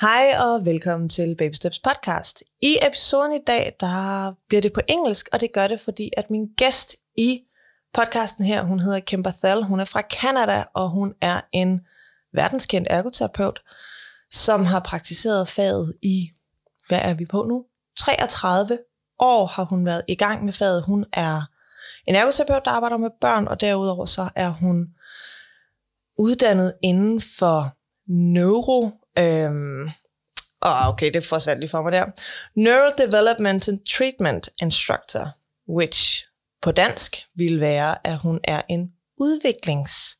Hej og velkommen til Baby Steps podcast. I episoden i dag, der bliver det på engelsk, og det gør det, fordi at min gæst i podcasten her, hun hedder Kim Barthel, hun er fra Canada, og hun er en verdenskendt ergoterapeut, som har praktiseret faget i, hvad er vi på nu? 33 år har hun været i gang med faget. Hun er en ergoterapeut, der arbejder med børn, og derudover så er hun uddannet inden for neuro... Øhm, oh, okay, det forsvandt lige for mig der. Neural Development and Treatment Instructor, which på dansk vil være, at hun er en udviklings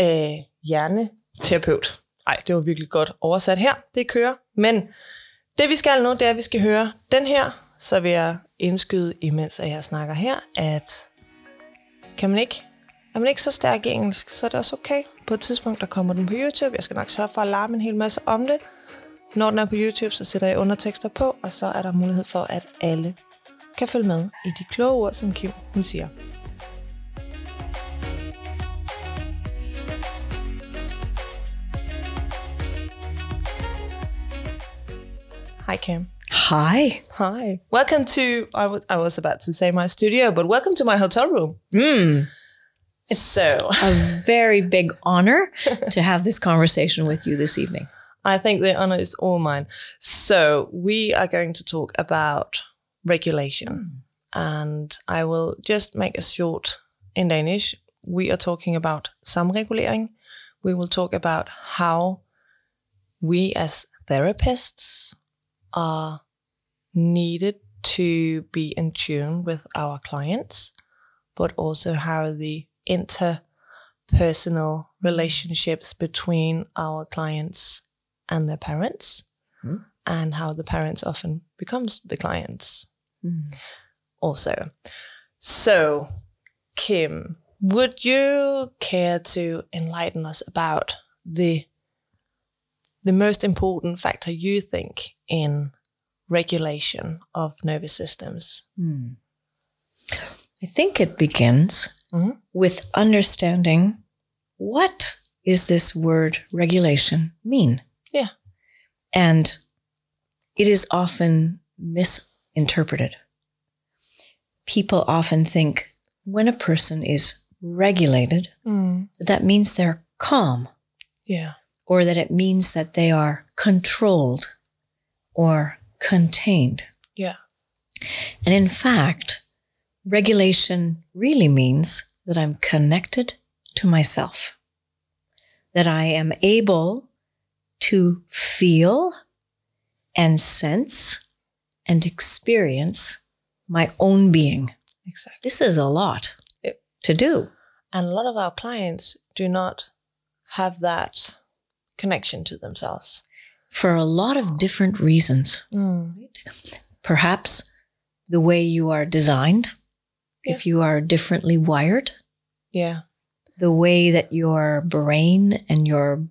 øh, hjerneterapeut. Nej, det var virkelig godt oversat her. Det kører. Men det vi skal nu, det er, at vi skal høre den her. Så vil jeg indskyde, imens jeg snakker her, at kan man ikke, er man ikke så stærk i engelsk, så er det også okay. På et tidspunkt, der kommer den på YouTube. Jeg skal nok sørge for at larme en hel masse om det. Når den er på YouTube, så sætter jeg undertekster på, og så er der mulighed for, at alle kan følge med i de kloge ord, som Kim hun siger. Hi, Kim. Hi. Hi. Welcome to, I wa- I was about to say my studio, but welcome to my hotel room. Mm. So, A very big honor to have this conversation with you this evening. I think the honor is all mine. So, we are going to talk about regulation. Hmm. And I will just make a short in Danish. We are talking about samregulering. We will talk about how we as therapists are needed to be in tune with our clients, but also how the interpersonal relationships between our clients and their parents, Hmm. and how the parents often becomes the clients also. So, Kim, would you care to enlighten us about the the most important factor you think in regulation of nervous systems? I think it begins Mhm. with understanding what is this word regulation mean? Yeah. And it is often misinterpreted. People often think when a person is regulated, that means they're calm. Yeah. or that it means that they are controlled or contained. Yeah. And in fact, regulation really means that I'm connected to myself, that I am able to feel and sense and experience my own being. Exactly. This is a lot to do. And a lot of our clients do not have that connection to themselves. For a lot of different reasons. Mm. perhaps the way you are designed, if you are differently wired, Yeah. the way that your brain and your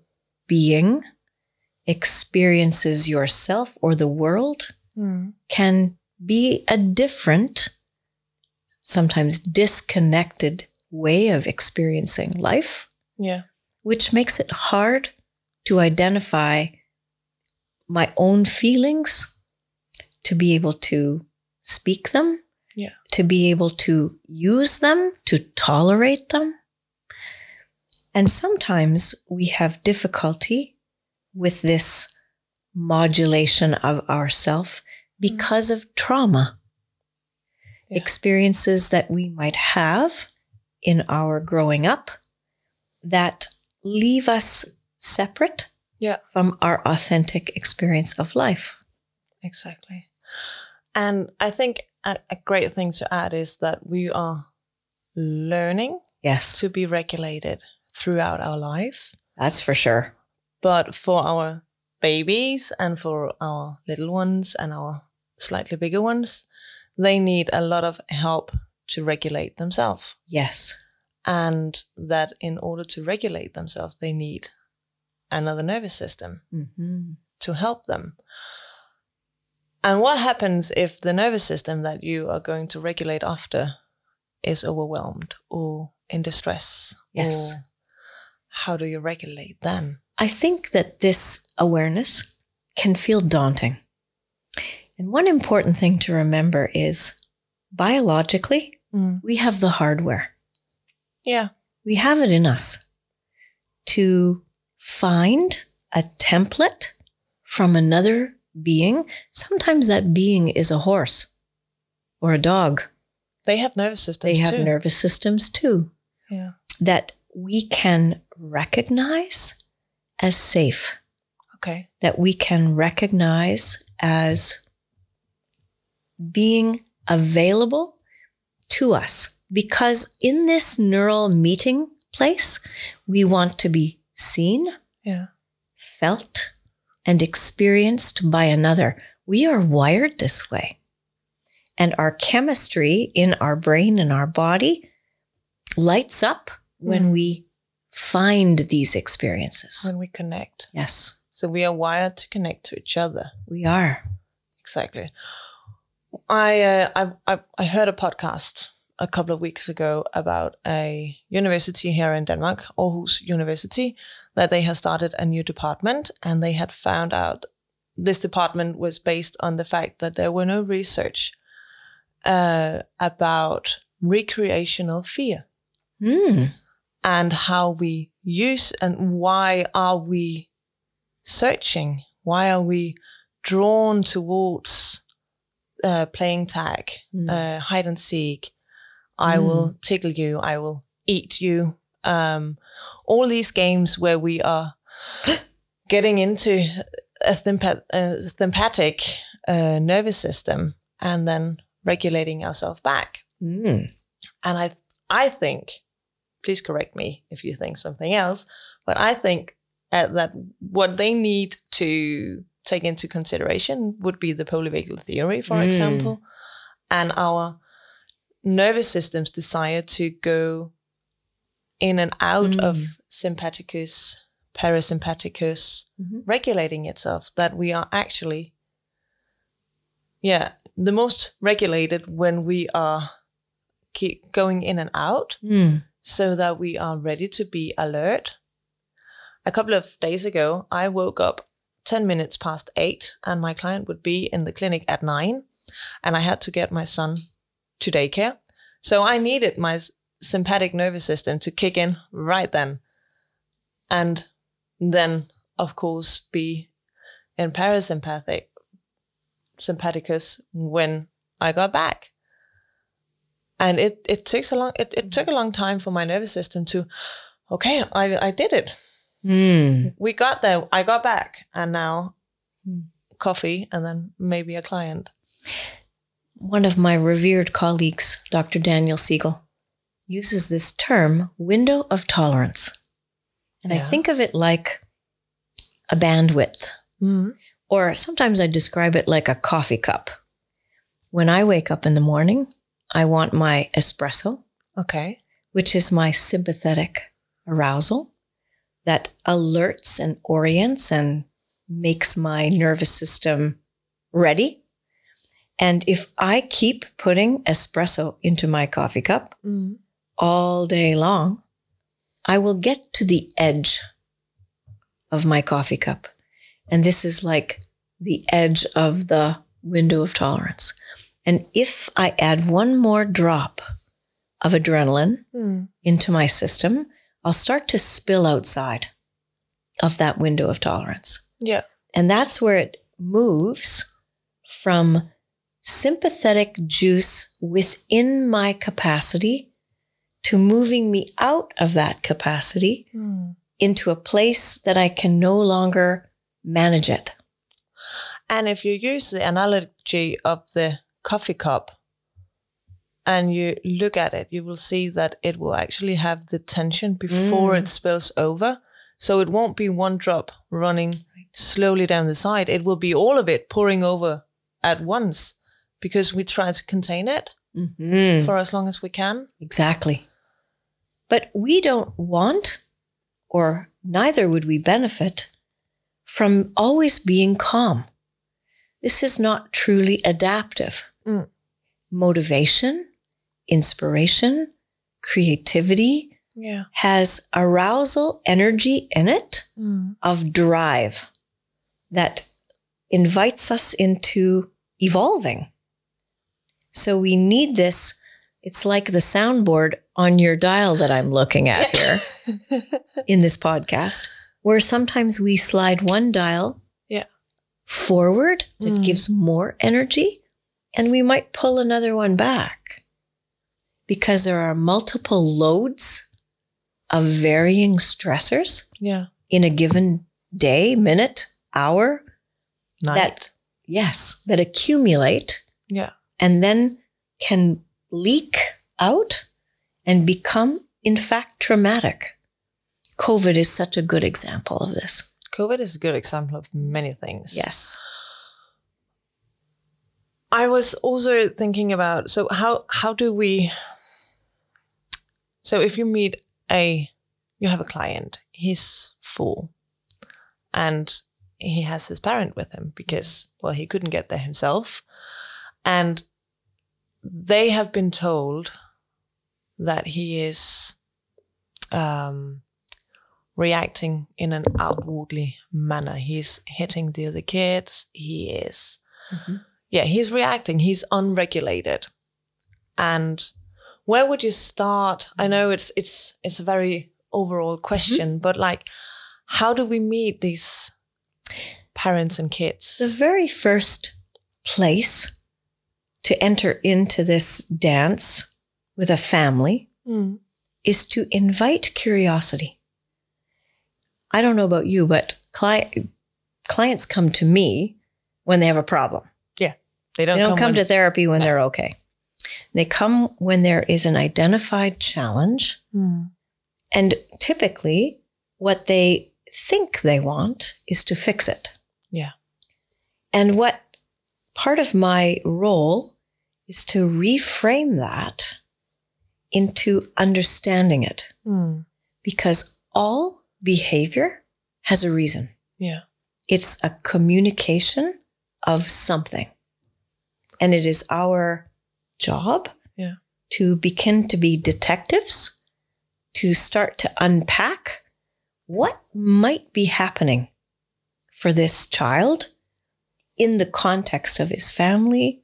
being experiences yourself or the world hmm. can be a different, sometimes disconnected way of experiencing life, Yeah. which makes it hard to identify my own feelings, to be able to speak them, Yeah. To be able to use them, to tolerate them. And sometimes we have difficulty with this modulation of ourself because of trauma. Yeah. Experiences that we might have in our growing up that leave us separate Yeah. from our authentic experience of life. Exactly. And I think a, a great thing to add is that we are learning Yes, to be regulated throughout our life. that's for sure. But for our babies and for our little ones and our slightly bigger ones, they need a lot of help to regulate themselves. Yes. And that in order to regulate themselves, they need another nervous system hmm to help them. And what happens if the nervous system that you are going to regulate after is overwhelmed or in distress? Yes. How do you regulate then? I think that this awareness can feel daunting. And one important thing to remember is biologically, Mm. we have the hardware. Yeah. We have it in us to find a template from another being. Sometimes that being is a horse or a dog. They have nervous systems They have too. nervous systems too yeah. that we can recognize as safe, Okay. that we can recognize as being available to us. Because in this neural meeting place, we want to be seen, Yeah. felt, and experienced by another. We are wired this way. And our chemistry in our brain and our body lights up when Mm. we find these experiences. When we connect. Yes, So we are wired to connect to each other. we are. Exactly. I, uh, I I I heard a podcast a couple of weeks ago about a university here in Denmark, Aarhus University, that they had started a new department, and they had found out this department was based on the fact that there were no research uh, about recreational fear Mm. and how we use and why are we searching? Why are we drawn towards uh, playing tag, Mm. uh, hide and seek? I Mm. will tickle you. I will eat you. Um, all these games where we are getting into a sympath- sympathetic uh, nervous system and then regulating ourselves back. Mm. And I, I think, please correct me if you think something else, but I think uh, that what they need to take into consideration would be the polyvagal theory, for Mm. example, and our nervous system's desire to go in and out Mm. of sympathicus, parasympathicus, Mhm. regulating itself, that we are actually, yeah, the most regulated when we are keep going in and out Mm. so that we are ready to be alert. A couple of days ago, I woke up 10 minutes past eight, and my client would be in the clinic at nine, and I had to get my son to daycare. So I needed my sympathetic nervous system to kick in right then. And then, of course, be in parasympathetic sympathicus when I got back and it it takes a long it, it took a long time for my nervous system to okay i i did it Mm. we got there i got back and now Hmm. coffee and then maybe a client One of my revered colleagues, Dr. Daniel Siegel, uses this term window of tolerance. And I think of it like a bandwidth, mm. or sometimes I describe it like a coffee cup. When I wake up in the morning, I want my espresso, okay which is my sympathetic arousal that alerts and orients and makes my nervous system ready. And if I keep putting espresso into my coffee cup mm. all day long, I will get to the edge of my coffee cup. And this is like the edge of the window of tolerance. And if I add one more drop of adrenaline Mm. into my system, I'll start to spill outside of that window of tolerance. yeah And that's where it moves from sympathetic juice within my capacity to moving me out of that capacity Mm. into a place that I can no longer manage it. and if you use the analogy of the coffee cup and you look at it you will see that it will actually have the tension before Mm. it spills over so it won't be one drop running slowly down the side it will be all of it pouring over at once because we try to contain it Mm. for as long as we can Exactly. But we don't want, or neither would we benefit from always being calm. This is not truly adaptive. Mm. Motivation, inspiration, creativity yeah has arousal energy in it of drive that invites us into evolving. So we need this. It's like the soundboard on your dial that I'm looking at here in this podcast, where sometimes we slide one dial Yeah. forward that Mm. gives more energy, and we might pull another one back because there are multiple loads of varying stressors yeah. in a given day, minute, hour Night. that yes, that accumulate yeah. And then can leak out and become in fact traumatic. COVID is such a good example of this. COVID is a good example of many things. Yes. I was also thinking about so how how do we so if you meet a you have a client, he's full and he has his parent with him because mm-hmm. well he couldn't get there himself and they have been told that he is um reacting in an outwardly manner. He's hitting the other kids. He is yeah, he's reacting. He's unregulated. And where would you start? I know it's it's it's a very overall question, but like how do we meet these parents and kids? The very first place to enter into this dance with a family Mm. is to invite curiosity. I don't know about you, but client, clients come to me when they have a problem. They don't, They don't come, when- to therapy when No. they're okay. They come when there is an identified challenge. Mm. And typically, what they think they want is to fix it. Yeah. And what part of my role is to reframe that into understanding it Mm. because all behavior has a reason. Yeah. It's a communication of something. And it is our job Yeah. to begin to be detectives, to start to unpack what might be happening for this child in the context of his family,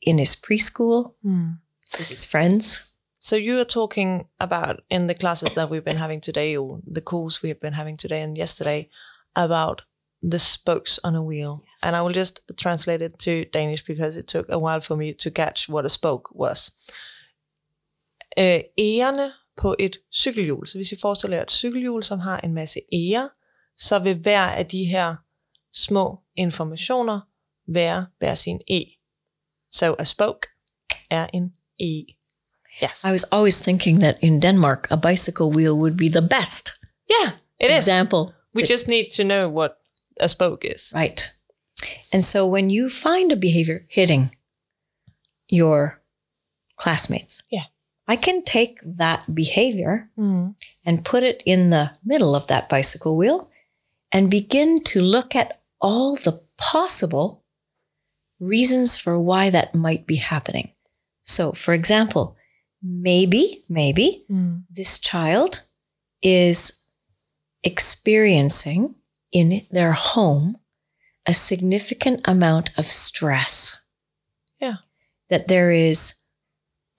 in his preschool, Mm. with his friends. So you are talking about in the classes that we've been having today, or the calls we've been having today and yesterday, about the spokes on a wheel. Yes. And I will just translate it to Danish because it took a while for me to catch what a spoke was. Øh, ærerne på et cykelhjul. Så hvis vi forestiller jer et cykelhjul, som har en masse ære, så vil hver af de her små informationer være hver sin e. So a spoke er en e. Yes. I was always thinking that in Denmark, a bicycle wheel would be the best Yeah, it is. example. We just need to know what a spoke is. Right. And so when you find a behavior hitting your classmates, Yeah. I can take that behavior Mm. and put it in the middle of that bicycle wheel and begin to look at all the possible reasons for why that might be happening. So, for example, maybe, maybe Mm. this child is experiencing in their home a significant amount of stress. Yeah. That there is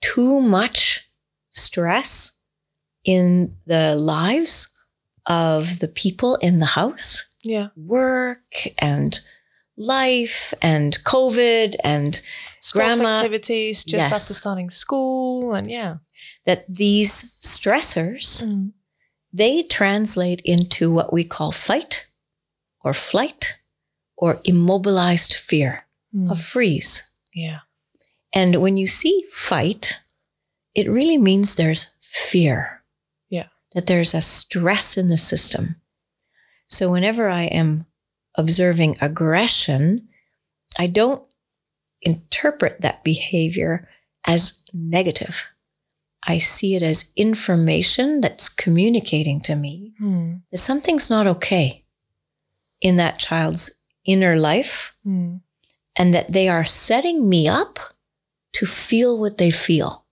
too much stress in the lives of the people in the house, Yeah. work and life and COVID and Sports Grandma- activities just Yes. after starting school and yeah. that these stressors Mm. they translate into what we call fight or flight or immobilized fear, Mm. a freeze. yeah. And when you see fight, it really means there's fear. Yeah. That there's a stress in the system. So whenever I am observing aggression, I don't interpret that behavior as negative. I see it as information that's communicating to me Mm. that something's not okay in that child's inner life Mm. and that they are setting me up to feel what they feel.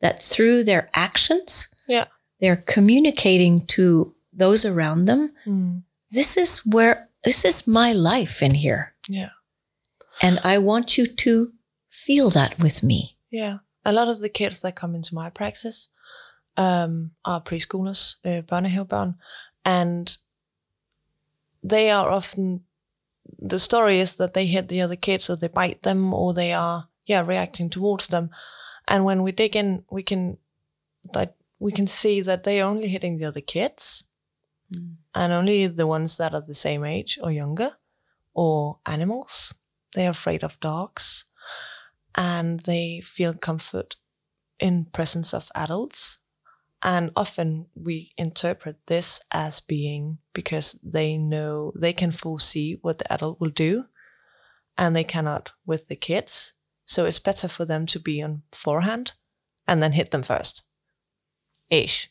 That through their actions, Yeah. they're communicating to those around them Mm. this is where this is my life in here. Yeah. And I want you to feel that with me. Yeah. A lot of the kids that come into my practice um, are preschoolers, uh, børnehavebørn, and they are often, the story is that they hit the other kids or they bite them or they are, yeah, reacting towards them. And when we dig in, we can, that we can see that they are only hitting the other kids and only the ones that are the same age or younger or animals. They are afraid of dogs and they feel comfort in presence of adults. And often we interpret this as being because they know they can foresee what the adult will do and they cannot with the kids. So it's better for them to be on forehand and then hit them first. Ish.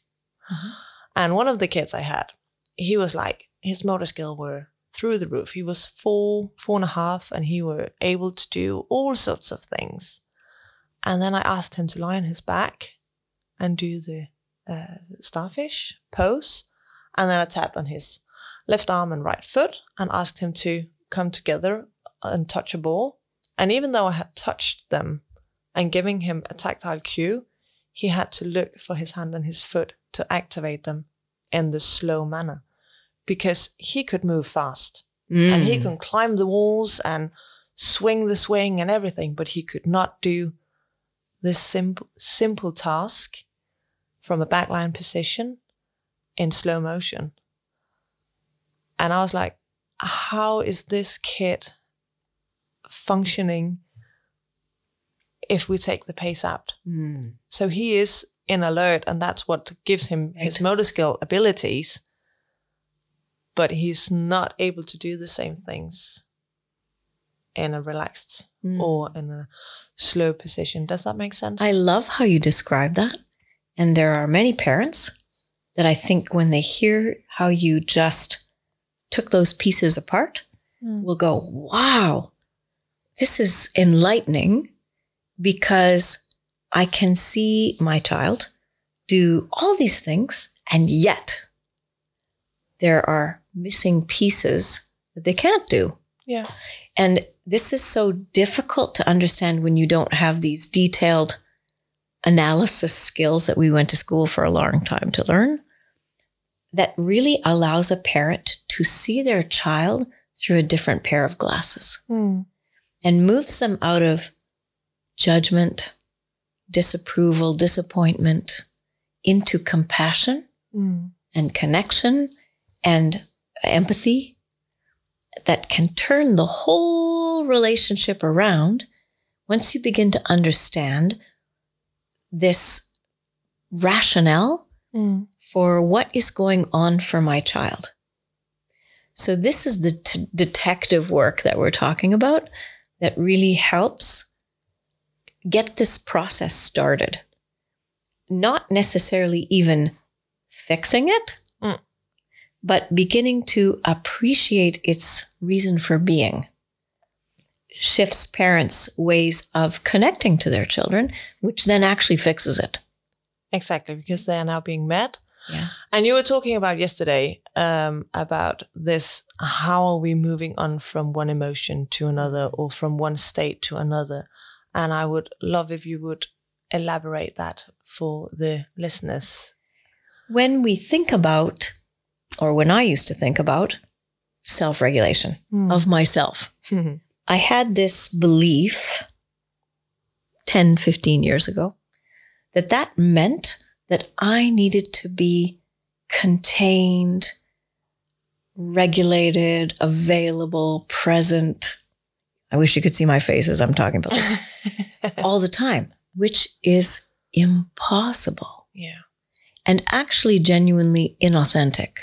Mm-hmm. And one of the kids I had, he was like, his motor skill were through the roof. He was four, four and a half, and he were able to do all sorts of things. And then I asked him to lie on his back and do the uh, starfish pose. And then I tapped on his left arm and right foot and asked him to come together and touch a ball. And even though I had touched them and giving him a tactile cue, he had to look for his hand and his foot to activate them in the slow manner because he could move fast and he can climb the walls and swing the swing and everything, but he could not do this simple simple task from a backline position in slow motion. And I was like, how is this kid functioning if we take the pace out? Mm. So he is in alert, and that's what gives him his motor skill abilities. But he's not able to do the same things in a relaxed Mm. or in a slow position. Does that make sense? I love how you describe that. And there are many parents that I think when they hear how you just took those pieces apart Mm. will go, wow, this is enlightening because I can see my child do all these things and yet there are missing pieces that they can't do. yeah. And this is so difficult to understand when you don't have these detailed analysis skills that we went to school for a long time to learn. That really allows a parent to see their child through a different pair of glasses Mm. and moves them out of judgment, disapproval, disappointment into compassion Mm. and connection and empathy that can turn the whole relationship around once you begin to understand this rationale Mm. for what is going on for my child. So, this is the t- detective work that we're talking about that really helps get this process started. Not necessarily even fixing it. But beginning to appreciate its reason for being. Shifts parents' ways of connecting to their children, which then actually fixes it. Exactly, because they are now being met. Yeah. And you were talking about yesterday um, about this how are we moving on from one emotion to another or from one state to another? And I would love if you would elaborate that for the listeners. when we think about, or when I used to think about self regulation hmm. of myself, hmm. I had this belief 10, 15 years ago that that meant that I needed to be contained, regulated, available, present. I wish you could see my face as I'm talking about this all the time, which is impossible yeah. and actually genuinely inauthentic.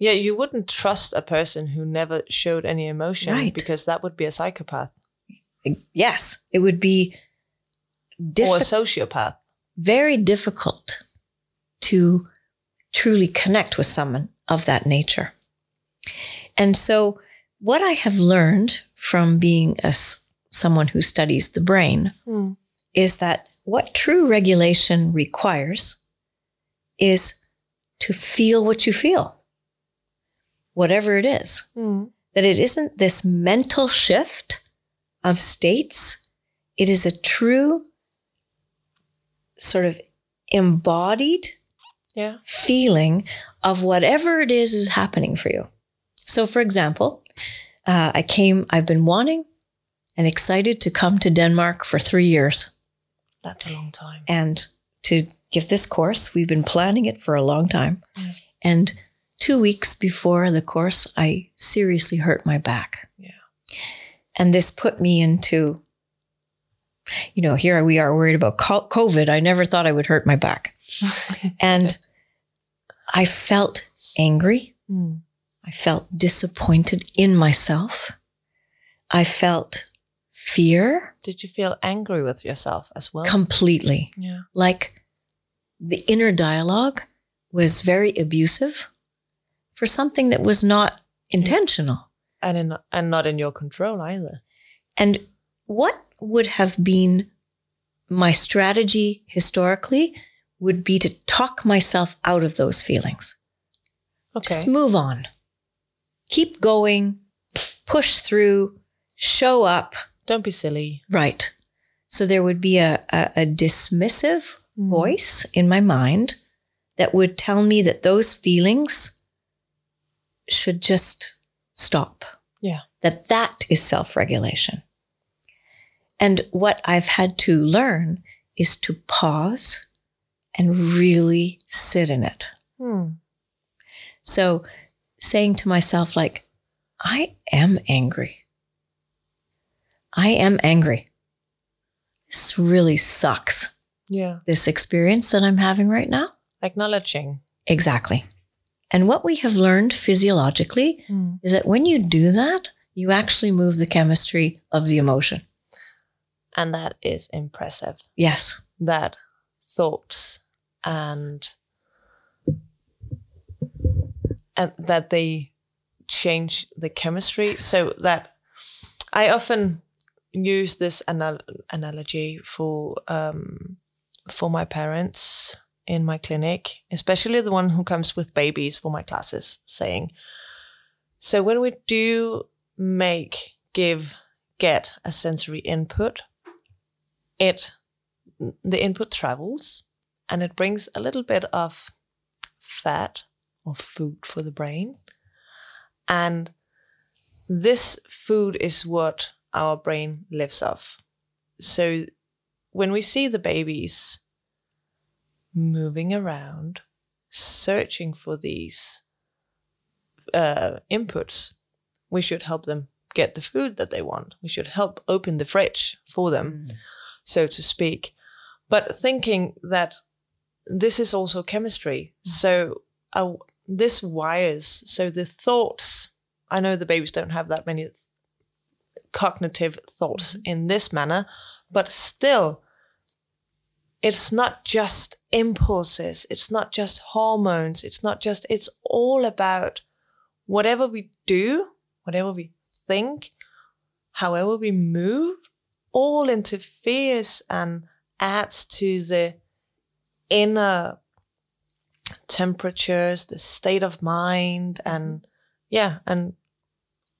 Yeah, you wouldn't trust a person who never showed any emotion Right. because that would be a psychopath Yes, it would be or a sociopath. very difficult to truly connect with someone of that nature. And so, what I have learned from being a, someone who studies the brain Hmm. is that what true regulation requires is to feel what you feel. Whatever it is. Mm. That it isn't this mental shift of states, it is a true sort of embodied Yeah. feeling of whatever it is is happening for you. So, for example, uh, I came, I've been wanting and excited to come to Denmark for three years That's a long time. and to give this course. We've been planning it for a long time. And two weeks before the course, I seriously hurt my back. Yeah. And this put me into, you know, here we are worried about COVID. I never thought I would hurt my back. And I felt angry. Mm. I felt disappointed in myself. I felt fear Did you feel angry with yourself as well? completely. yeah. Like the inner dialogue was very abusive for something that was not intentional. And in, and not in your control either. And what would have been my strategy historically would be to talk myself out of those feelings. Okay. Just move on. Keep going, push through, show up. Don't be silly. Right. So there would be a, a, a dismissive Mm. voice in my mind that would tell me that those feelings should just stop. Yeah. That that is self-regulation. And what I've had to learn is to pause and really sit in it. Hmm. So saying to myself, like, I am angry. I am angry. This really sucks, Yeah. this experience that I'm having right now. Acknowledging. Exactly. And what we have learned physiologically Mm. is that when you do that, you actually move the chemistry of the emotion. And that is impressive. Yes. That thoughts and and that they change the chemistry so that I often use this anal- analogy for um, for my parents in my clinic, especially the one who comes with babies for my classes, saying, so when we do make, give, get a sensory input, it the input travels and it brings a little bit of fat or food for the brain. And this food is what our brain lives off. So when we see the babies moving around, searching for these uh, inputs, we should help them get the food that they want. We should help open the fridge for them, so to speak. But thinking that this is also chemistry. So uh, this wires, so the thoughts, I know the babies don't have that many cognitive thoughts in this manner, but still, it's not just impulses, it's not just hormones, it's not just, it's all about whatever we do, whatever we think, however we move, all interferes and adds to the inner temperatures, the state of mind, and yeah, and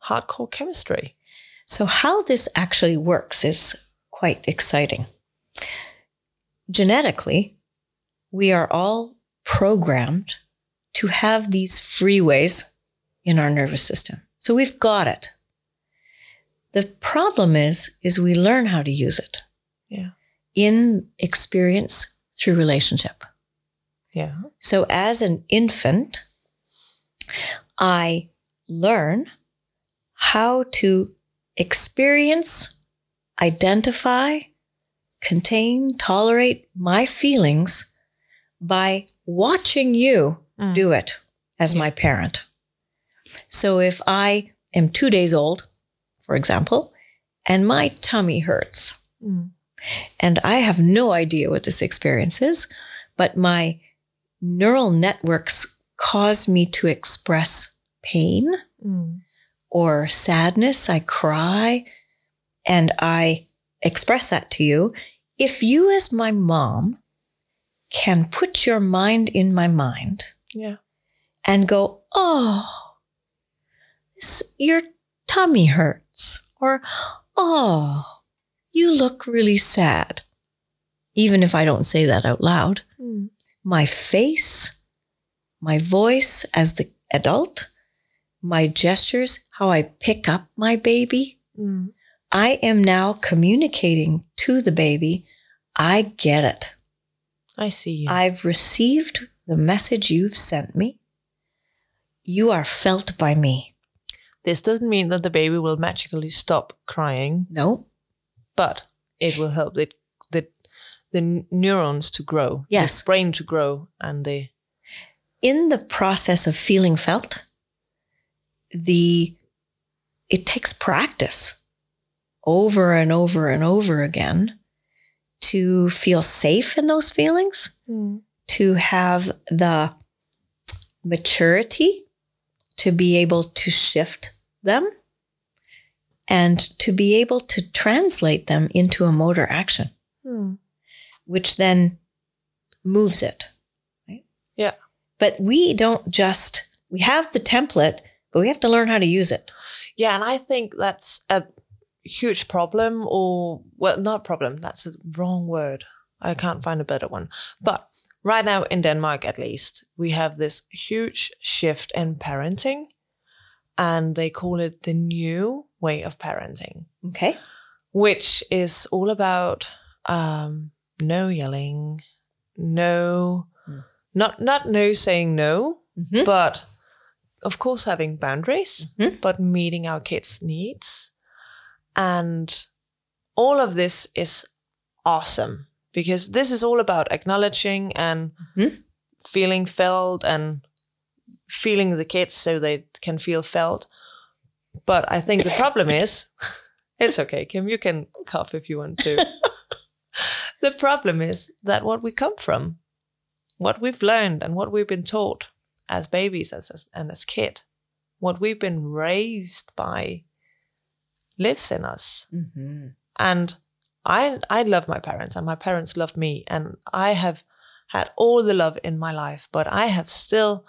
hardcore chemistry. So, how this actually works is quite exciting. Genetically, we are all programmed to have these freeways in our nervous system. So we've got it. The problem is, is we learn how to use it Yeah. in experience through relationship. Yeah. So as an infant, I learn how to experience, identify, contain, tolerate my feelings by watching you Mm. do it as my parent. So if I am two days old, for example, and my tummy hurts, Mm. and I have no idea what this experience is, but my neural networks cause me to express pain Mm. or sadness. I cry and I express that to you. If you, as my mom, can put your mind in my mind Yeah. and go, oh, "S- your tummy hurts, or oh, you look really sad. Even if I don't say that out loud, Mm. my face, my voice as the adult, my gestures, how I pick up my baby, Mm. I am now communicating to the baby, I get it. I see you. I've received the message you've sent me. You are felt by me. this doesn't mean that the baby will magically stop crying, No, but it will help the the, the neurons to grow, Yes. the brain to grow, and the in the process of feeling felt, the it takes practice over and over and over again to feel safe in those feelings, to have the maturity to be able to shift them and to be able to translate them into a motor action, Hmm. which then moves it. Right? Yeah. But we don't just, we have the template, but we have to learn how to use it. Yeah, and I think that's a huge problem, or well, not problem. That's a wrong word. I can't find a better one. But right now in Denmark, at least, we have this huge shift in parenting, and they call it the new way of parenting, Okay. which is all about um, no yelling, no, Hmm. not not no saying no, Mhm. but of course having boundaries, Mhm. but meeting our kids' needs. And all of this is awesome because this is all about acknowledging and Mhm. feeling felt and feeling the kids so they can feel felt. But I think the problem is it's okay, Kim, you can cough if you want to. the problem is that what we come from, what we've learned and what we've been taught as babies as, as, and as kid, what we've been raised by lives in us. Mm-hmm. And I I love my parents and my parents love me and I have had all the love in my life, but I have still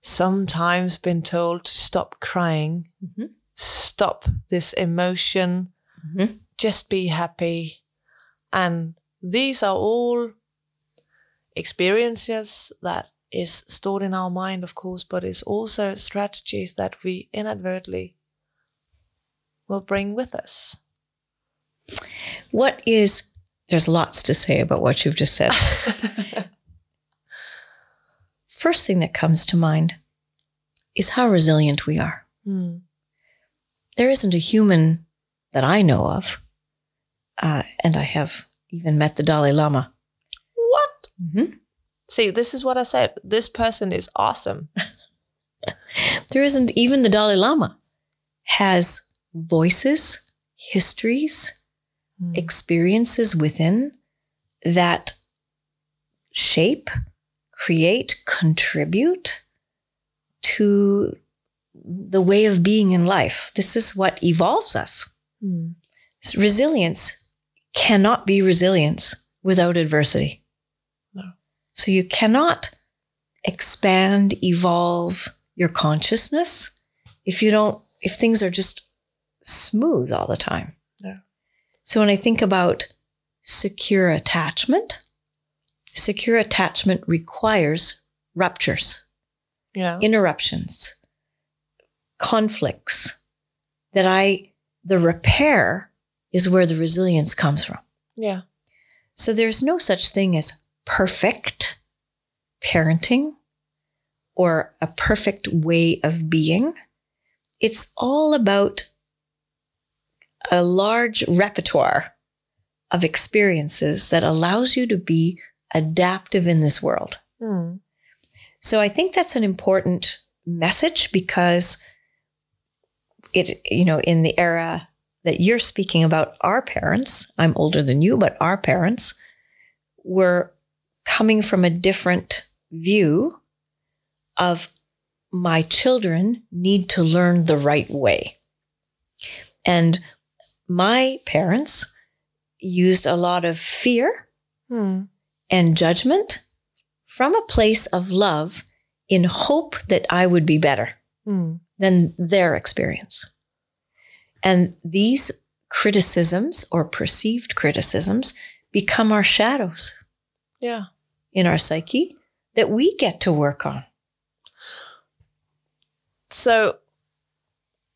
sometimes been told to stop crying, Mhm. stop this emotion, Mhm. just be happy. And these are all experiences that is stored in our mind, of course, but it's also strategies that we inadvertently will bring with us. What is, there's lots to say about what you've just said. First thing that comes to mind is how resilient we are. Hmm. There isn't a human that I know of, uh, and I have even met the Dalai Lama. What? Mm-hmm. See, this is what I said. This person is awesome. There isn't even the Dalai Lama has voices, histories, experiences within that shape, create, contribute to the way of being in life. This is what evolves us. Hmm. Resilience cannot be resilience without adversity. No. So you cannot expand, evolve your consciousness if you don't, if things are just smooth all the time. No. So when I think about secure attachment, secure attachment requires ruptures, Yeah. interruptions, conflicts that I, the repair is where the resilience comes from. yeah. So there's no such thing as perfect parenting or a perfect way of being. It's all about a large repertoire of experiences that allows you to be adaptive in this world. Hmm. So I think that's an important message because it, you know, in the era that you're speaking about, our parents, I'm older than you, but our parents were coming from a different view of my children need to learn the right way. And my parents used a lot of fear Hmm. and judgment from a place of love in hope that I would be better. Hmm. than their experience. And these criticisms or perceived criticisms become our shadows Yeah. in our psyche that we get to work on. So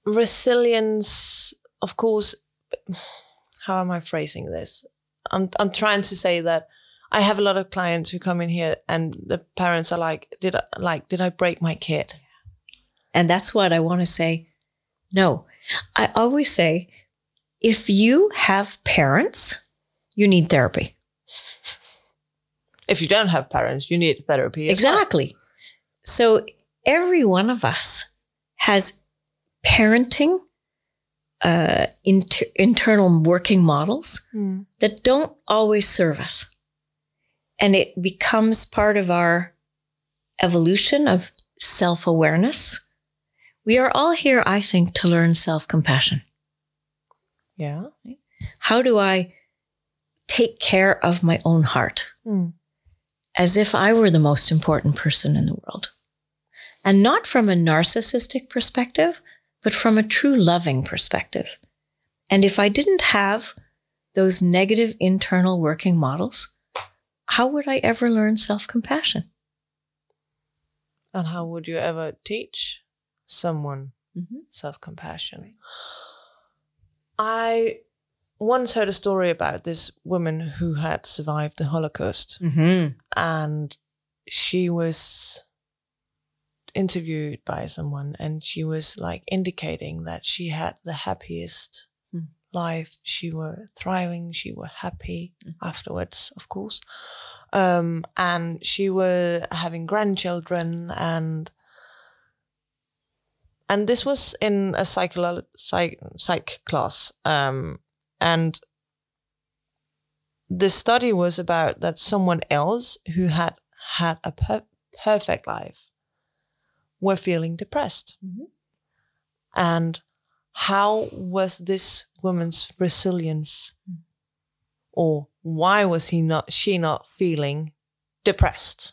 resilience, of course, how am I phrasing this? I'm I'm trying to say that I have a lot of clients who come in here and the parents are like, did I like did I break my kid? And that's what I want to say. No, I always say if you have parents, you need therapy. If you don't have parents, you need therapy. as well. Exactly. So every one of us has parenting, uh, inter- internal working models Hmm. that don't always serve us. And it becomes part of our evolution of self awareness. We are all here, I think, to learn self compassion. Yeah. How do I take care of my own heart Hmm. as if I were the most important person in the world? And not from a narcissistic perspective, but from a true loving perspective. And if I didn't have those negative internal working models, how would I ever learn self compassion? And how would you ever teach someone self compassion? I once heard a story about this woman who had survived the Holocaust. Mm-hmm. and she was interviewed by someone and she was like indicating that she had the happiest Hmm. life. She were thriving. She were happy afterwards of course. Um and she were having grandchildren and and this was in a psycholo- psych, psych class um and the study was about that someone else who had had a per- perfect life were feeling depressed. Mhm. And how was this woman's resilience or why was he not she not feeling depressed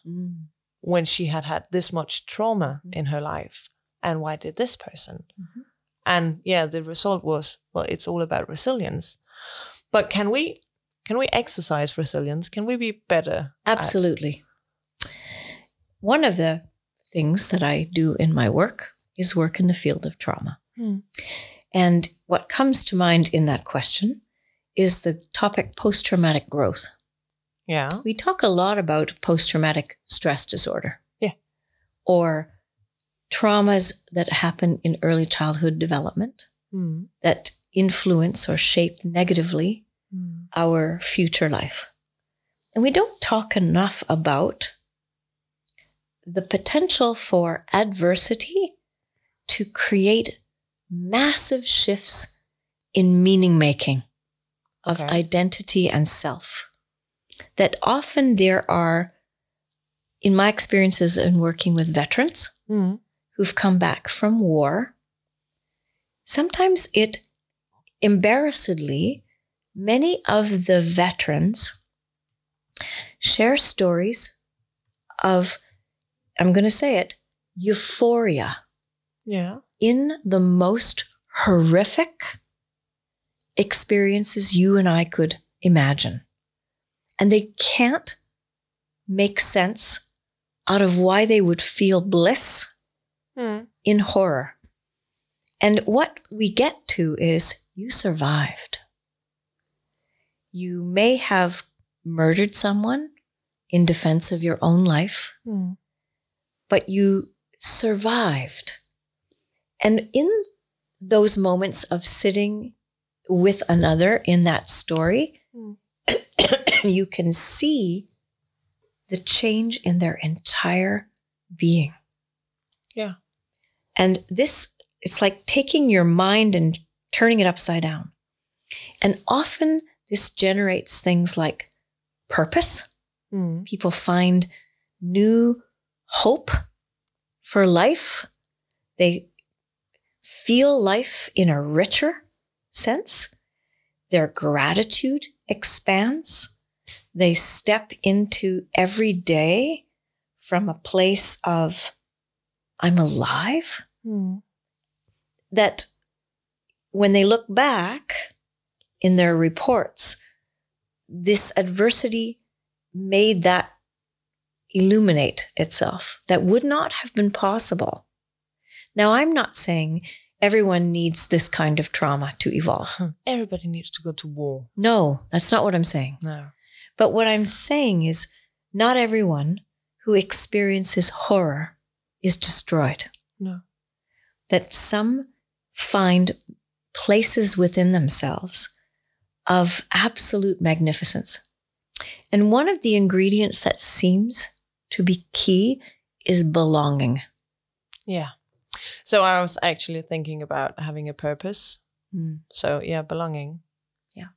when she had had this much trauma in her life and why did this person Mhm. and yeah the result was well it's all about resilience but can we can we exercise resilience can we be better at- Absolutely. One of the things that I do in my work is work in the field of trauma. Hmm. And what comes to mind in that question is the topic post traumatic growth. yeah We talk a lot about post traumatic stress disorder. Yeah. Or traumas that happen in early childhood development Hmm. that influence or shape negatively Hmm. our future life. And we don't talk enough about the potential for adversity to create massive shifts in meaning making of Okay. identity and self. That often there are, in my experiences in working with veterans Hmm. who've come back from war, sometimes it embarrassedly, many of the veterans share stories of, I'm going to say it, euphoria yeah in the most horrific experiences you and I could imagine. And they can't make sense out of why they would feel bliss Hmm. in horror. And what we get to is you survived. You may have murdered someone in defense of your own life, Hmm. But you survived. And in those moments of sitting with another in that story, Mm. you can see the change in their entire being. Yeah. And this, it's like taking your mind and turning it upside down. And often this generates things like purpose. Hmm. People find new hope for life. They feel life in a richer sense. Their gratitude expands. They step into every day from a place of, I'm alive Hmm. that when they look back in their reports, this adversity made that illuminate itself. That would not have been possible. Now, I'm not saying everyone needs this kind of trauma to evolve. Everybody needs to go to war. No, that's not what I'm saying. No. But what I'm saying is not everyone who experiences horror is destroyed. No. That some find places within themselves of absolute magnificence. And one of the ingredients that seems to be key is belonging. Yeah. So I was actually thinking about having a purpose. Mm. So yeah, belonging. Yeah.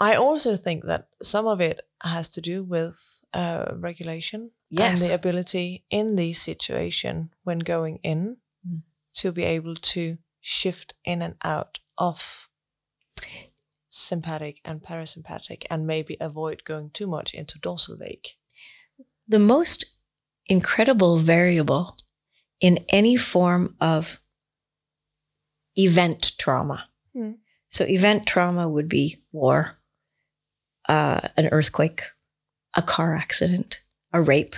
I also think that some of it has to do with uh, regulation Yes. and the ability in the situation when going in Mm. to be able to shift in and out of sympathetic and parasympathetic and maybe avoid going too much into dorsal vagal. The most incredible variable in any form of event trauma. Hmm. So, event trauma would be war, uh, an earthquake, a car accident, a rape,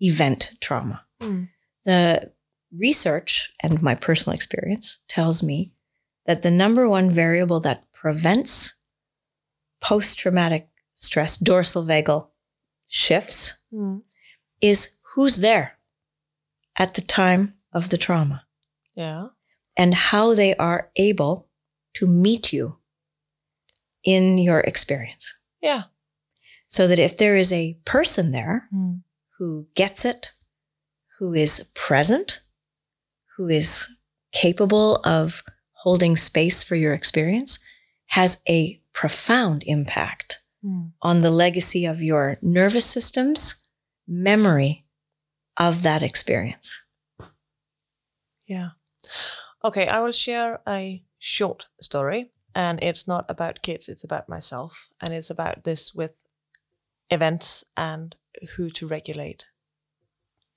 event trauma. Mm. The research and my personal experience tells me that the number one variable that prevents post traumatic stress dorsal vagal shifts Mm. is who's there at the time of the trauma Yeah. and how they are able to meet you in your experience. Yeah. So that if there is a person there Mm. who gets it, who is present, who is capable of holding space for your experience, has a profound impact Mm. on the legacy of your nervous system's memory of that experience. Yeah. Okay, I will share a short story, and it's not about kids, it's about myself, and it's about this with events and who to regulate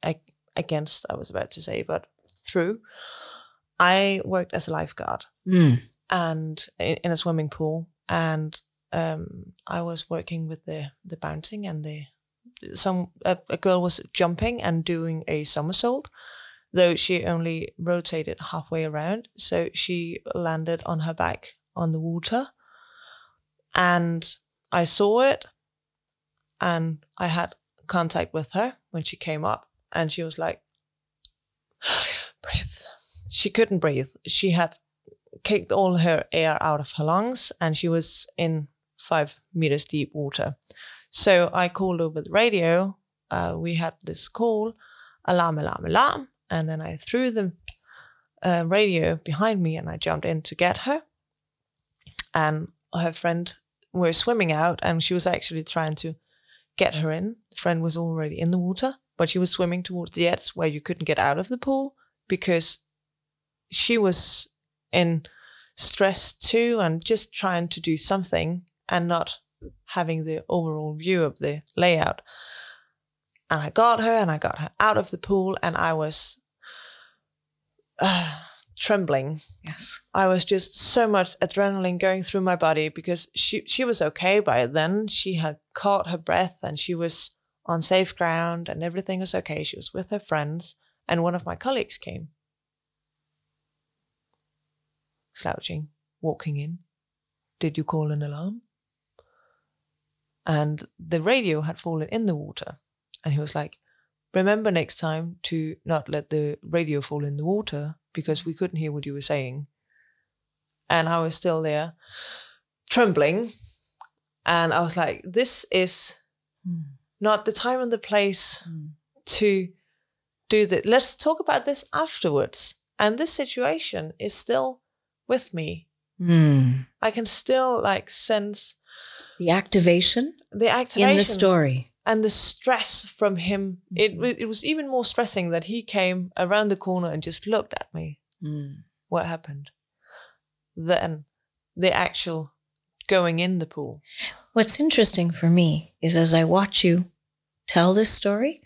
ag- against, I was about to say, but through. I worked as a lifeguard Mm. and in, in a swimming pool, and um, I was working with the the bouncing and the some a, a girl was jumping and doing a somersault, though she only rotated halfway around, so she landed on her back on the water, and I saw it, and I had contact with her when she came up, and she was like, "Breathe." She couldn't breathe. She had kicked all her air out of her lungs and she was in five meters deep water. So I called over the radio. Uh, we had this call alarm, alarm, alarm. And then I threw the uh, radio behind me and I jumped in to get her. And her friend were swimming out and she was actually trying to get her in. The friend was already in the water, but she was swimming towards the edge where you couldn't get out of the pool because she was in stress too and just trying to do something and not having the overall view of the layout. And I got her and I got her out of the pool and I was uh, trembling. Yes. I was just so much adrenaline going through my body because she she was okay by then. She had caught her breath and she was on safe ground and everything was okay. She was with her friends and one of my colleagues came slouching, walking in. Did you call an alarm? And the radio had fallen in the water. And he was like, Remember next time to not let the radio fall in the water because we couldn't hear what you were saying. And I was still there, trembling. And I was like, This is not the time and the place to do that. Let's talk about this afterwards. And this situation is still with me. Mm. I can still like sense The activation the activation in the story. and the stress from him. It wa- it was even more stressing that he came around the corner and just looked at me. Mm. What happened? Then the actual going in the pool. What's interesting for me is as I watch you tell this story,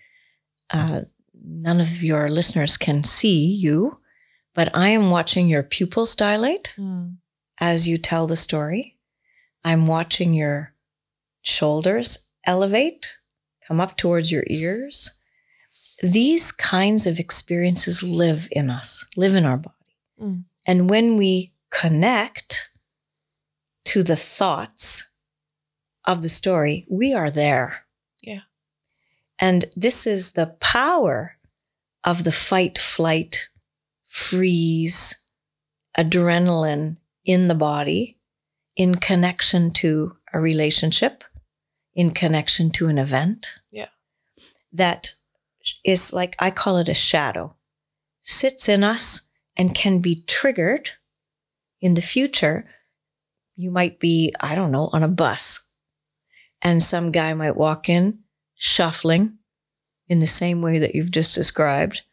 uh, none of your listeners can see you, but I am watching your pupils dilate Mm. as you tell the story. I'm watching your shoulders elevate, come up towards your ears. These kinds of experiences live in us, live in our body. Mm. And when we connect to the thoughts of the story, we are there. Yeah. And this is the power of the fight, flight, freeze, adrenaline in the body in connection to a relationship, in connection to an event. Yeah. That is like, I call it a shadow, sits in us and can be triggered in the future. You might be, I don't know, on a bus and some guy might walk in shuffling in the same way that you've just described,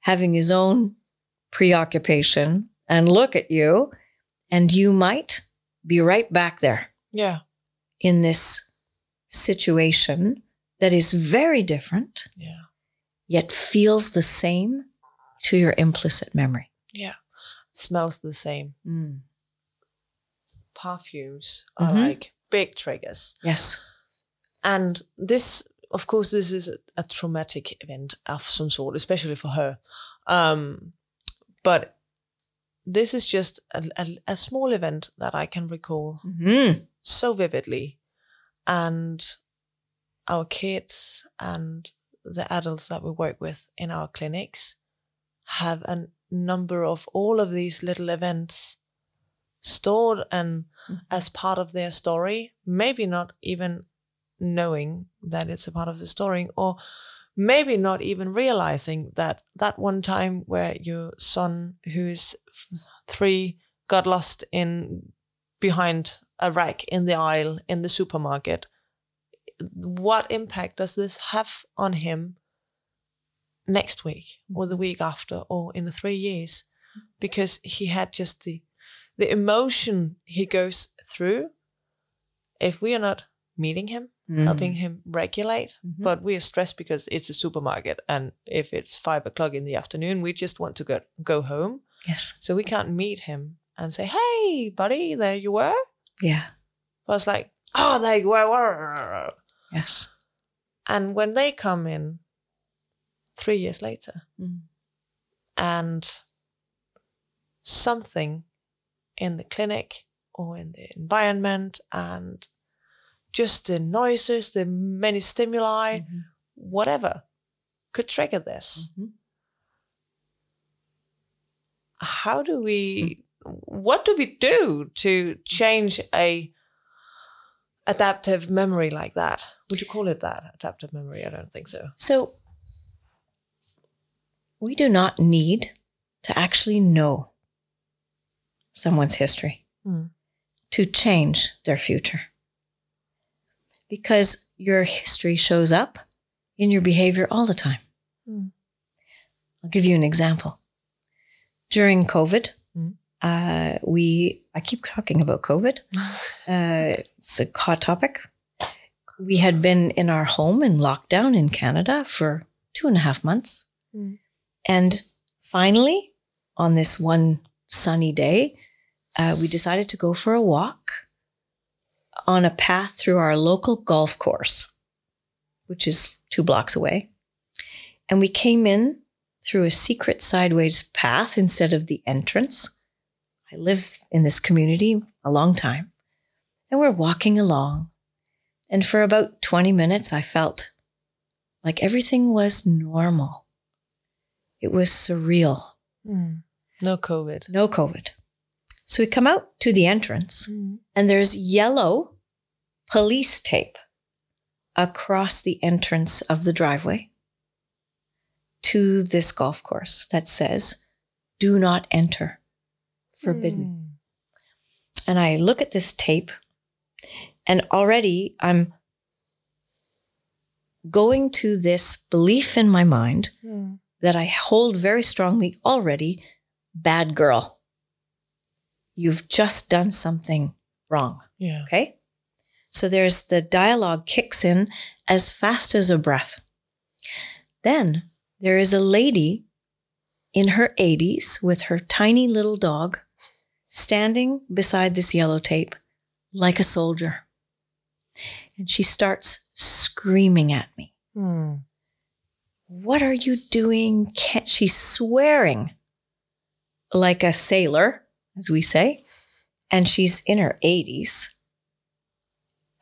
having his own preoccupation and look at you, and you might be right back there Yeah. in this situation that is very different, Yeah. yet feels the same to your implicit memory. Yeah. Smells the same. Mm. Perfumes are Mhm. like big triggers. Yes. And this, of course, this is a, a traumatic event of some sort, especially for her. Um, but this is just a, a, a small event that I can recall Mhm. so vividly. And our kids and the adults that we work with in our clinics have a number of all of these little events stored and Mhm. as part of their story, maybe not even knowing that it's a part of the story, or maybe not even realizing that that one time where your son, who's three, got lost in behind a rack in the aisle in the supermarket. What impact does this have on him next week or the week after or in the three years? Because he had just the the emotion he goes through. If we are not meeting him, helping him regulate, Mhm. but we are stressed because it's a supermarket, and if it's five o'clock in the afternoon, we just want to go go home. Yes. So we can't meet him and say, "Hey, buddy, there you were." Yeah. But it's like, "Oh, there you were." Yes. And when they come in three years later, Mm. and something in the clinic or in the environment, and just the noises, the many stimuli, Mhm. whatever, could trigger this. Mhm. how do we what do we do to change a adaptive memory like that would you call it that adaptive memory i don't think so So we do not need to actually know someone's history Mm. to change their future. Because your history shows up in your behavior all the time. Mm. I'll give you an example. During COVID, Mm. uh, we, I keep talking about COVID. Uh, it's a hot topic. We had been in our home in lockdown in Canada for two and a half months. Mm. And finally, on this one sunny day, uh, we decided to go for a walk on a path through our local golf course, which is two blocks away. And we came in through a secret sideways path instead of the entrance. I live in this community a long time. And we're walking along. And for about 20 minutes, I felt like everything was normal. It was surreal. Mm. no covid No COVID. So we come out to the entrance, and there's yellow police tape across the entrance of the driveway to this golf course that says, Do not enter. Forbidden. Mm. And I look at this tape, and already I'm going to this belief in my mind Mm. that I hold very strongly already bad girl. You've just done something wrong. yeah Okay. So there's the dialogue kicks in as fast as a breath. Then there is a lady in her 80s with her tiny little dog standing beside this yellow tape like a soldier. And she starts screaming at me. Hmm. What are you doing? Can't she's swearing like a sailor, as we say, and she's in her 80s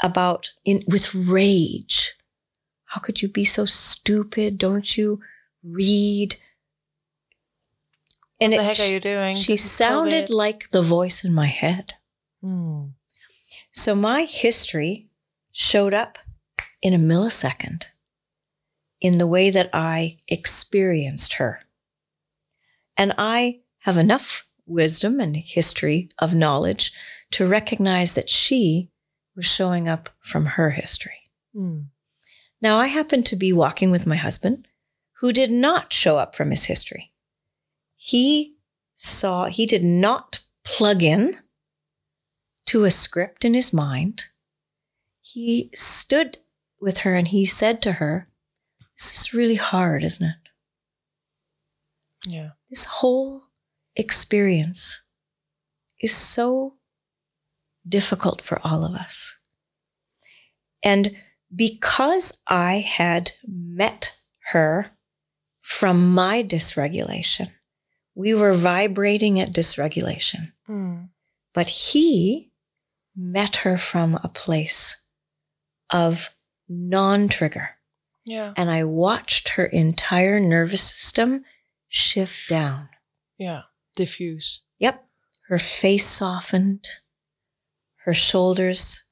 about in with rage. How could you be so stupid? Don't you read? And What the it- heck are you doing? she This sounded like the voice in my head. Hmm. So my history showed up in a millisecond in the way that I experienced her. And I have enough wisdom and history of knowledge to recognize that she was showing up from her history. Hmm. Now, I happened to be walking with my husband who did not show up from his history. He saw, he did not plug in to a script in his mind. He stood with her and he said to her, This is really hard, isn't it? Yeah. This whole experience is so difficult for all of us. And because I had met her from my dysregulation, we were vibrating at dysregulation, Hmm. but he met her from a place of non trigger. Yeah. And I watched her entire nervous system shift down. Yeah. Diffuse. Yep. Her face softened, her shoulders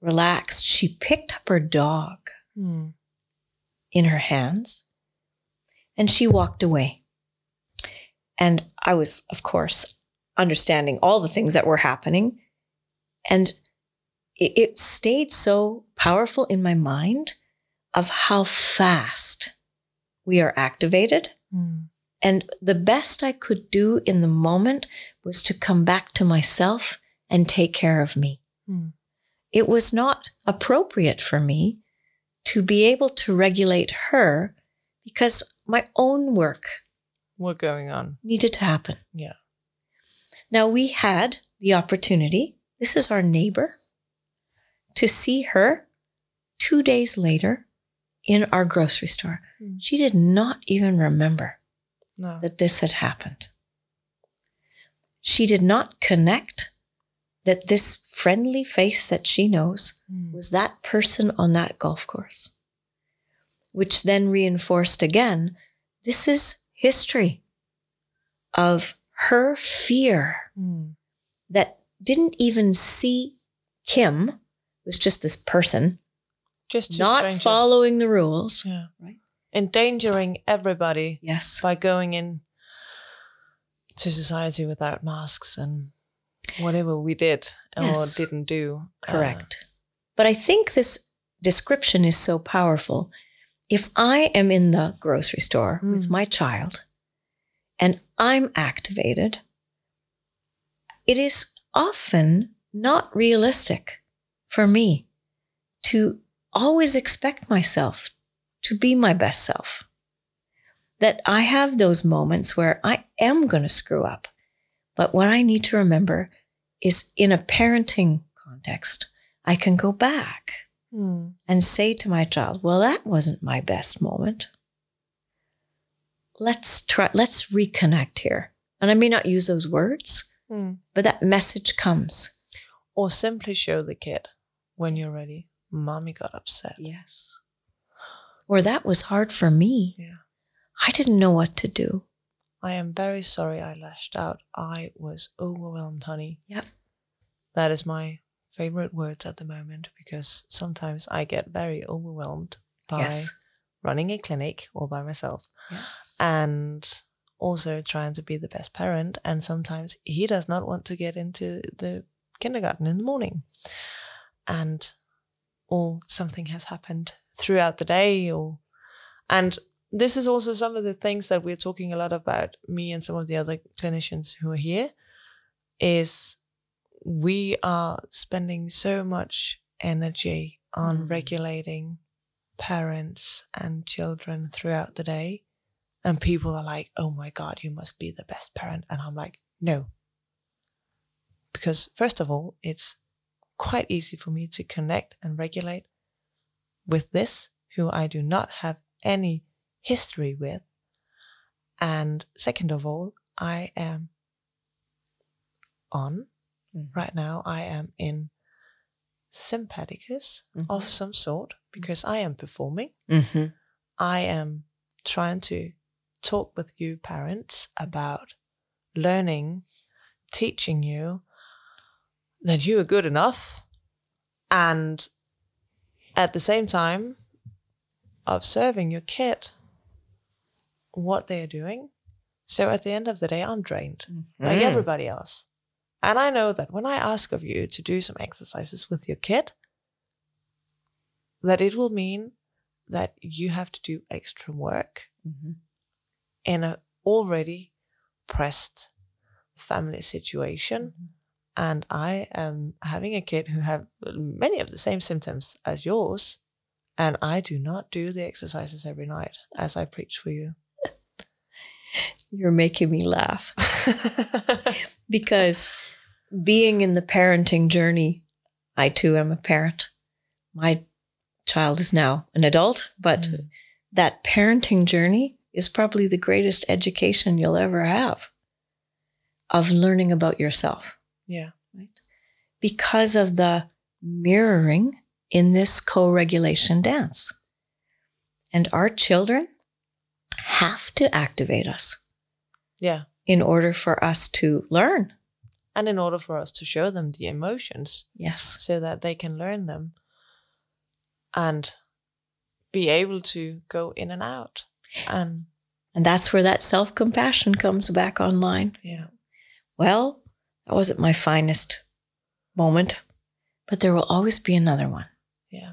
relaxed. She picked up her dog Hmm. in her hands and she walked away. And I was, of course, understanding all the things that were happening. And it, it stayed so powerful in my mind of how fast we are activated. Hmm. And the best I could do in the moment was to come back to myself and take care of me. Hmm. It was not appropriate for me to be able to regulate her because my own work What going on? needed to happen. Yeah. Now we had the opportunity, this is our neighbor, to see her two days later in our grocery store. Hmm. She did not even remember No. that this had happened. She did not connect that this friendly face that she knows Hmm. was that person on that golf course, which then reinforced again this is history of her fear Hmm. that didn't even see Kim, was just this person, Just not strangers. following the rules. Yeah. Right. Endangering everybody Yes. by going in to society without masks and whatever we did Yes. or didn't do. Uh, Correct. But I think this description is so powerful. If I am in the grocery store with Mm. my child and I'm activated, it is often not realistic for me to always expect myself to be my best self. That I have those moments where I am going to screw up. But what I need to remember is in a parenting context, I can go back hmm. and say to my child, well, that wasn't my best moment. Let's try, let's reconnect here. And I may not use those words, Hmm. but that message comes. Or simply show the kid when you're ready. Mommy got upset. Yes. Or that was hard for me. Yeah. I didn't know what to do. I am very sorry I lashed out. I was overwhelmed, honey. Yep. That is my favorite words at the moment because sometimes I get very overwhelmed by Yes. running a clinic all by myself Yes. and also trying to be the best parent. And sometimes he does not want to get into the kindergarten in the morning. And or something has happened throughout the day or and this is also some of the things that we're talking a lot about me and some of the other clinicians who are here is we are spending so much energy on Mm. regulating parents and children throughout the day And people are like, oh my God, you must be the best parent. And I'm like, no. Because, first of all, it's quite easy for me to connect and regulate with this, who I do not have any history with. And second of all, I am on Mhm. right now. I am in sympathicus of Mhm. some sort because I am performing. Mhm. I am trying to talk with you parents about learning, teaching you that you are good enough and at the same time observing your kid what they are doing. So at the end of the day, I'm drained like Mm. everybody else. And I know that when I ask of you to do some exercises with your kid, that it will mean that you have to do extra work Mhm. in an already pressed family situation. Mhm. And I am having a kid who have many of the same symptoms as yours. And I do not do the exercises every night as I preach for you. You're making me laugh because being in the parenting journey, I too am a parent. My child is now an adult, but Mm. that parenting journey is probably the greatest education you'll ever have of learning about yourself yeah. Right? because of the mirroring in this co regulation dance. And our children have to activate us Yeah. in order for us to learn. And in order for us to show them the emotions Yes. so that they can learn them and be able to go in and out. And And that's where that self compassion comes back online. yeah, Well, that wasn't my finest moment, but there will always be another one. yeah.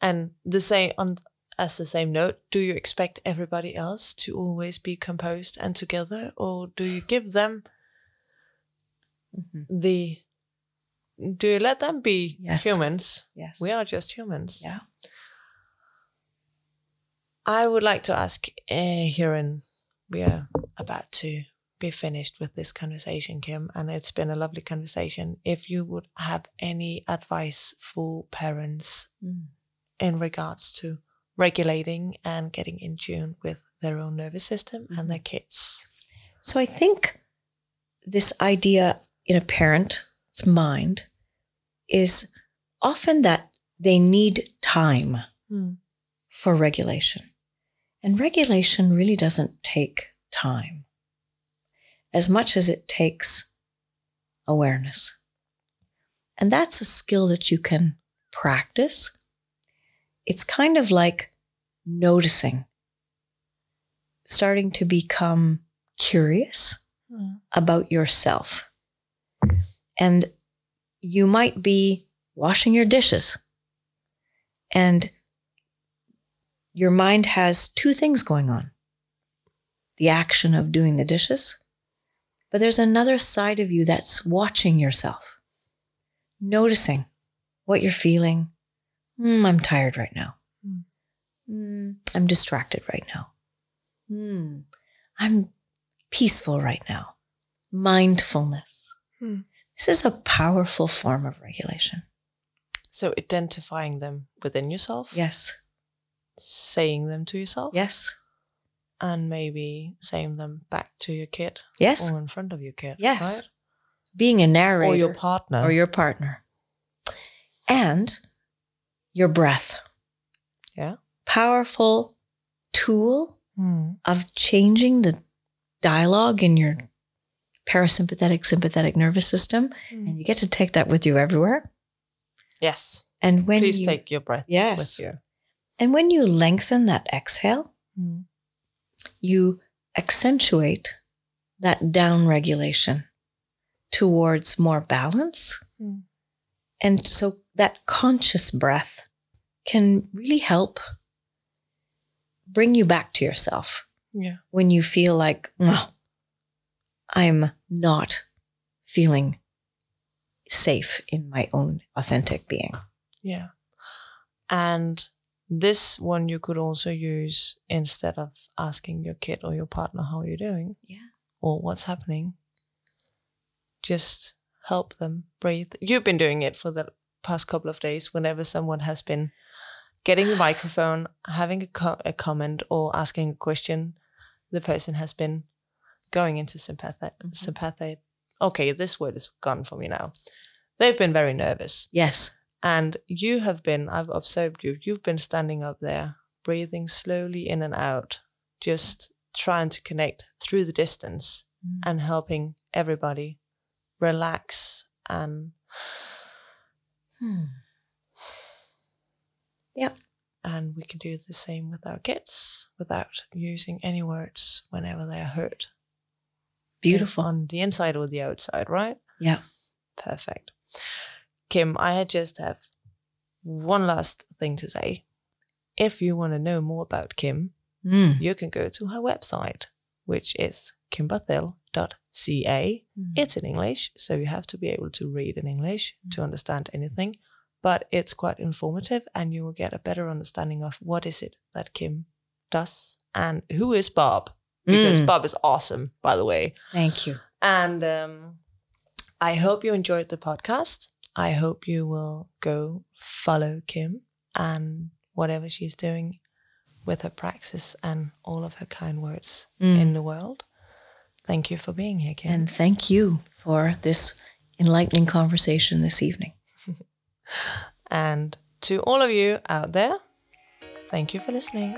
And the same on as the same note, do you expect everybody else to always be composed and together, or do you give them the do you let them be Yes. humans? Yes. We are just humans. Yeah. I would like to ask uh, here, and we are about to be finished with this conversation, Kim, and it's been a lovely conversation. If you would have any advice for parents Mm. in regards to regulating and getting in tune with their own nervous system and their kids. So I think this idea in a parent's mind is often that they need time for regulation. And regulation really doesn't take time as much as it takes awareness. And that's a skill that you can practice. It's kind of like noticing, starting to become curious hmm. about yourself. And you might be washing your dishes and your mind has two things going on the action of doing the dishes, but there's another side of you that's watching yourself, noticing what you're feeling. "Hmm, I'm tired right now. Hmm, I'm distracted right now. Hmm, I'm peaceful right now. Mindfulness. Hmm. This is a powerful form of regulation. So identifying them within yourself, Yes. saying them to yourself, Yes. And maybe saying them back to your kid Yes. or in front of your kid, Yes. right? Being a narrator or your partner, or your partner. And your breath. yeah. Powerful tool Hmm. of changing the dialogue in your parasympathetic sympathetic nervous system and you get to take that with you everywhere Yes. and when Please you take your breath yes with you. and when you lengthen that exhale Hmm. You accentuate that down regulation towards more balance Hmm. and so that conscious breath can really help bring you back to yourself Yeah. when you feel like, oh, I'm not feeling safe in my own authentic being. Yeah. And this one you could also use instead of asking your kid or your partner how you're doing Yeah. or what's happening. Just help them breathe. You've been doing it for the past couple of days whenever someone has been getting the microphone, having a, co- a comment, or asking a question, the person has been going into sympathetic. Mhm. sympathetic. Okay, this word is gone for me now. They've been very nervous. Yes. And you have been, I've observed you, you've been standing up there, breathing slowly in and out, just trying to connect through the distance Mm. and helping everybody relax and Hmm. and we can do the same with our kids without using any words whenever they are hurt Beautiful. on the inside or the outside right Yeah. perfect kim i just have one last thing to say if you want to know more about kim Mm. you can go to her website which is kimbarthel.ca Mm. It's in English, so you have to be able to read in English to understand anything. But it's quite informative, and you will get a better understanding of what is it that Kim does and who is Bob, because Mm. Bob is awesome, by the way. Thank you. And um, I hope you enjoyed the podcast. I hope you will go follow Kim and whatever she's doing with her praxis and all of her kind words Mm. in the world. Thank you for being here, Kim. And thank you for this enlightening conversation this evening. And to all of you out there, thank you for listening.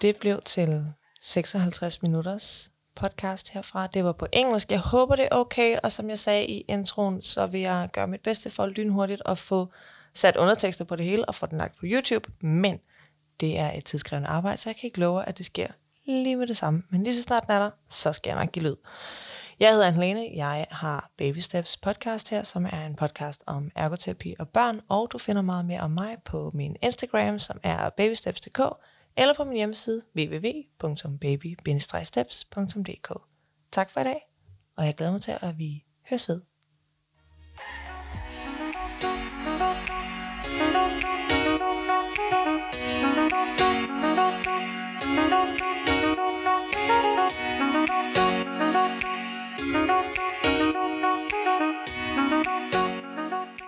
Det blev til 56 minutters podcast herfra. Det var på engelsk. Jeg håber, det er okay, og som jeg sagde i introen, så vil jeg gøre mit bedste for lynhurtigt at få sat undertekster på det hele og få den lagt på YouTube. Men det er et tidskrævende arbejde, så jeg kan ikke love, at det sker lige med det samme. Men lige så snart den er der, så skal jeg nok give lyd. Jeg hedder Anne Jeg har Baby Steps podcast her, som er en podcast om ergoterapi og børn, og du finder meget mere om mig på min Instagram, som er babysteps.dk, eller på min hjemmeside www.baby-steps.dk. Tak for i dag, og jeg glæder mig til, at vi høres ved. Thank you.